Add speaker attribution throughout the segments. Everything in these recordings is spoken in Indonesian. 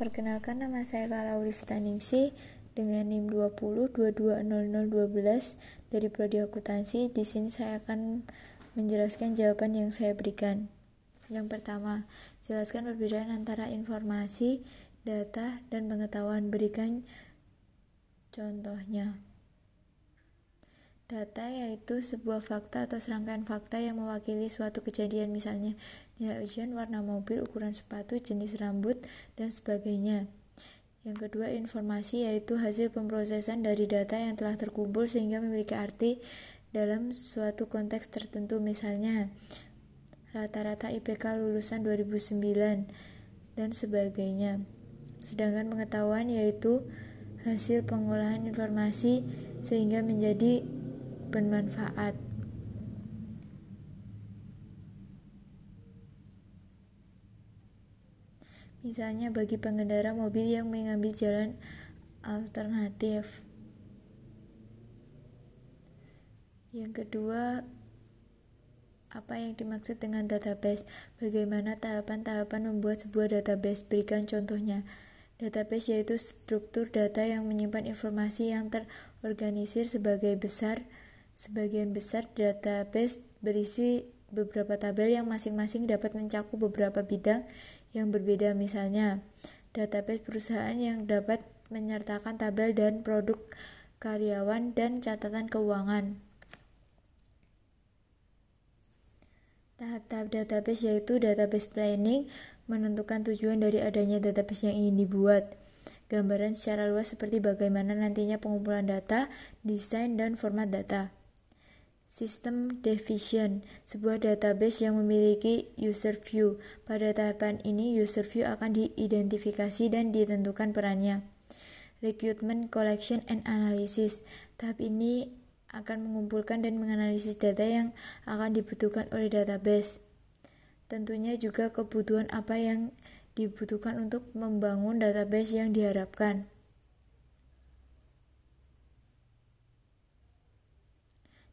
Speaker 1: Perkenalkan nama saya Lala Vitaningsi dengan NIM 20220012 dari Prodi Akuntansi. Di sini saya akan menjelaskan jawaban yang saya berikan. Yang pertama, jelaskan perbedaan antara informasi, data, dan pengetahuan. Berikan contohnya. Data yaitu sebuah fakta atau serangkaian fakta yang mewakili suatu kejadian misalnya nilai ujian, warna mobil, ukuran sepatu, jenis rambut, dan sebagainya. Yang kedua, informasi yaitu hasil pemrosesan dari data yang telah terkumpul sehingga memiliki arti dalam suatu konteks tertentu misalnya rata-rata IPK lulusan 2009 dan sebagainya. Sedangkan pengetahuan yaitu hasil pengolahan informasi sehingga menjadi bermanfaat. Misalnya bagi pengendara mobil yang mengambil jalan alternatif. Yang kedua, apa yang dimaksud dengan database? Bagaimana tahapan-tahapan membuat sebuah database? Berikan contohnya. Database yaitu struktur data yang menyimpan informasi yang terorganisir sebagai besar Sebagian besar database berisi beberapa tabel yang masing-masing dapat mencakup beberapa bidang yang berbeda misalnya database perusahaan yang dapat menyertakan tabel dan produk karyawan dan catatan keuangan. Tahap-tahap database yaitu database planning, menentukan tujuan dari adanya database yang ingin dibuat. Gambaran secara luas seperti bagaimana nantinya pengumpulan data, desain, dan format data. Sistem Division, sebuah database yang memiliki user view. Pada tahapan ini, user view akan diidentifikasi dan ditentukan perannya. Recruitment Collection and Analysis. Tahap ini akan mengumpulkan dan menganalisis data yang akan dibutuhkan oleh database. Tentunya juga kebutuhan apa yang dibutuhkan untuk membangun database yang diharapkan.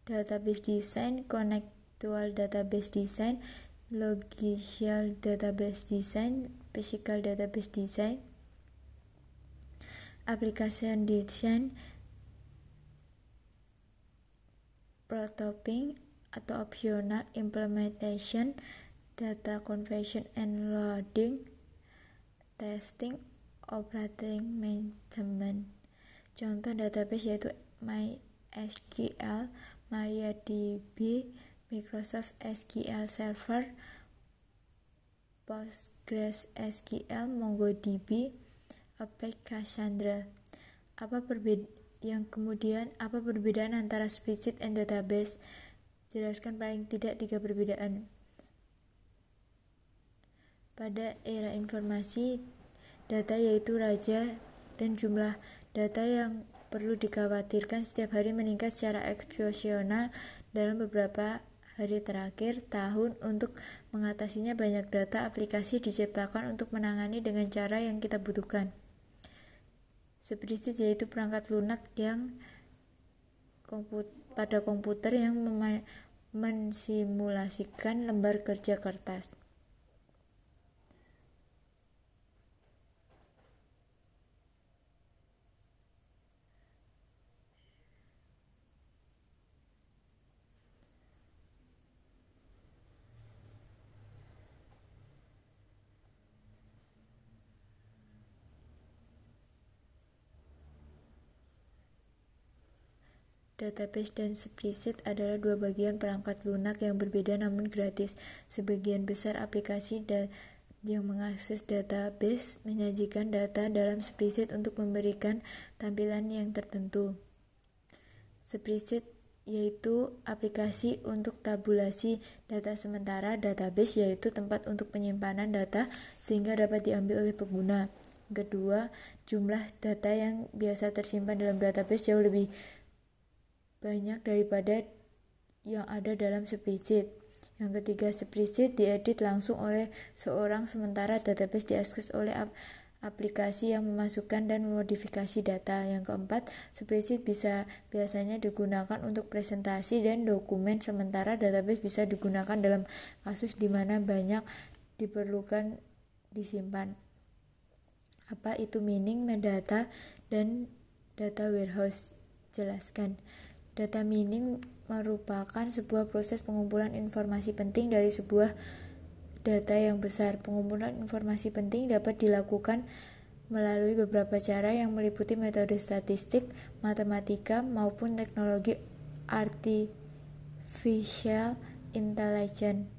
Speaker 1: Database design, connectual database design, logical database design, physical database design, application design, prototyping atau optional implementation, data conversion and loading, testing, operating maintenance. Contoh database yaitu MySQL, MariaDB, Microsoft SQL Server, PostgreSQL, MongoDB, Apache Cassandra. Apa perbedaan yang kemudian apa perbedaan antara spreadsheet and database? Jelaskan paling tidak tiga perbedaan. Pada era informasi, data yaitu raja dan jumlah data yang perlu dikhawatirkan setiap hari meningkat secara eksponensial dalam beberapa hari terakhir tahun untuk mengatasinya banyak data aplikasi diciptakan untuk menangani dengan cara yang kita butuhkan. Spreadsheet yaitu perangkat lunak yang komput pada komputer yang mensimulasikan lembar kerja kertas. Database dan spreadsheet adalah dua bagian perangkat lunak yang berbeda namun gratis. Sebagian besar aplikasi yang mengakses database menyajikan data dalam spreadsheet untuk memberikan tampilan yang tertentu. Spreadsheet yaitu aplikasi untuk tabulasi data sementara database yaitu tempat untuk penyimpanan data sehingga dapat diambil oleh pengguna. Kedua, jumlah data yang biasa tersimpan dalam database jauh lebih banyak daripada yang ada dalam spreadsheet. Yang ketiga, spreadsheet diedit langsung oleh seorang sementara database diakses oleh ap aplikasi yang memasukkan dan memodifikasi data. Yang keempat, spreadsheet bisa biasanya digunakan untuk presentasi dan dokumen sementara database bisa digunakan dalam kasus di mana banyak diperlukan disimpan. Apa itu mining, metadata, dan data warehouse? Jelaskan. Data mining merupakan sebuah proses pengumpulan informasi penting dari sebuah data yang besar. Pengumpulan informasi penting dapat dilakukan melalui beberapa cara yang meliputi metode statistik, matematika, maupun teknologi artificial intelligence.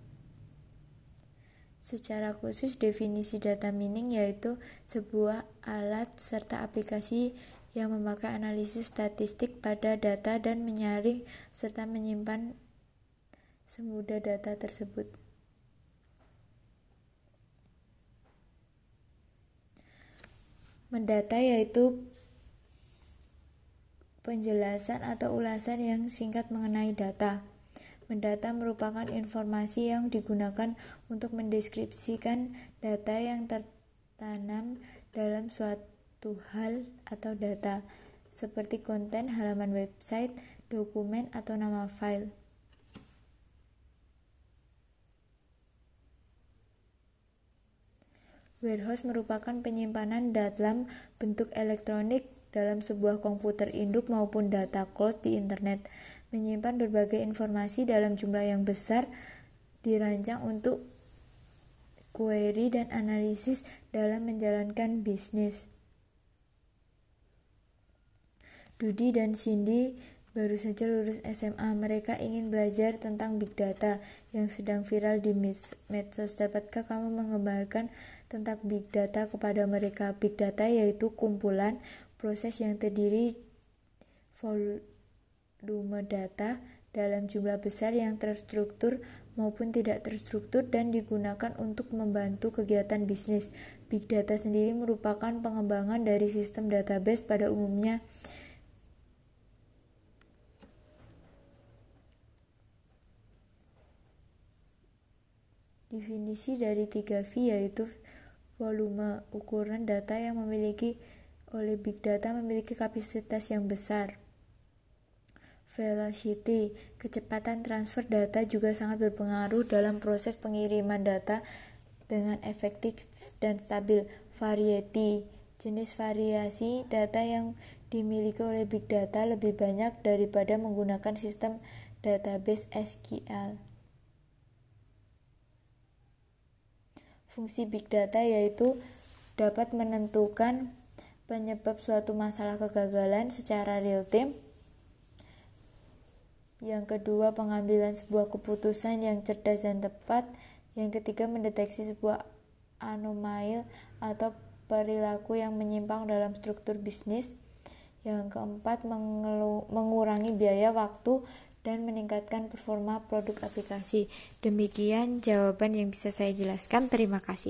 Speaker 1: Secara khusus, definisi data mining yaitu sebuah alat serta aplikasi yang memakai analisis statistik pada data dan menyaring serta menyimpan semudah data tersebut. Mendata yaitu penjelasan atau ulasan yang singkat mengenai data. Mendata merupakan informasi yang digunakan untuk mendeskripsikan data yang tertanam dalam suatu hal atau data, seperti konten halaman website, dokumen, atau nama file. Warehouse merupakan penyimpanan dalam bentuk elektronik dalam sebuah komputer induk maupun data cloud di internet menyimpan berbagai informasi dalam jumlah yang besar, dirancang untuk query dan analisis dalam menjalankan bisnis. Dudi dan Cindy baru saja lulus SMA. Mereka ingin belajar tentang big data yang sedang viral di medsos. Dapatkah kamu mengembangkan tentang big data kepada mereka? Big data yaitu kumpulan proses yang terdiri volume data dalam jumlah besar yang terstruktur maupun tidak terstruktur dan digunakan untuk membantu kegiatan bisnis. Big data sendiri merupakan pengembangan dari sistem database pada umumnya. Definisi dari 3V yaitu volume, ukuran data yang memiliki oleh big data memiliki kapasitas yang besar. Velocity, kecepatan transfer data juga sangat berpengaruh dalam proses pengiriman data dengan efektif dan stabil. Variety, jenis variasi data yang dimiliki oleh big data lebih banyak daripada menggunakan sistem database SQL. Fungsi big data yaitu dapat menentukan penyebab suatu masalah kegagalan secara real time yang kedua, pengambilan sebuah keputusan yang cerdas dan tepat. Yang ketiga, mendeteksi sebuah anomali atau perilaku yang menyimpang dalam struktur bisnis. Yang keempat, mengurangi biaya waktu dan meningkatkan performa produk aplikasi. Demikian jawaban yang bisa saya jelaskan. Terima kasih.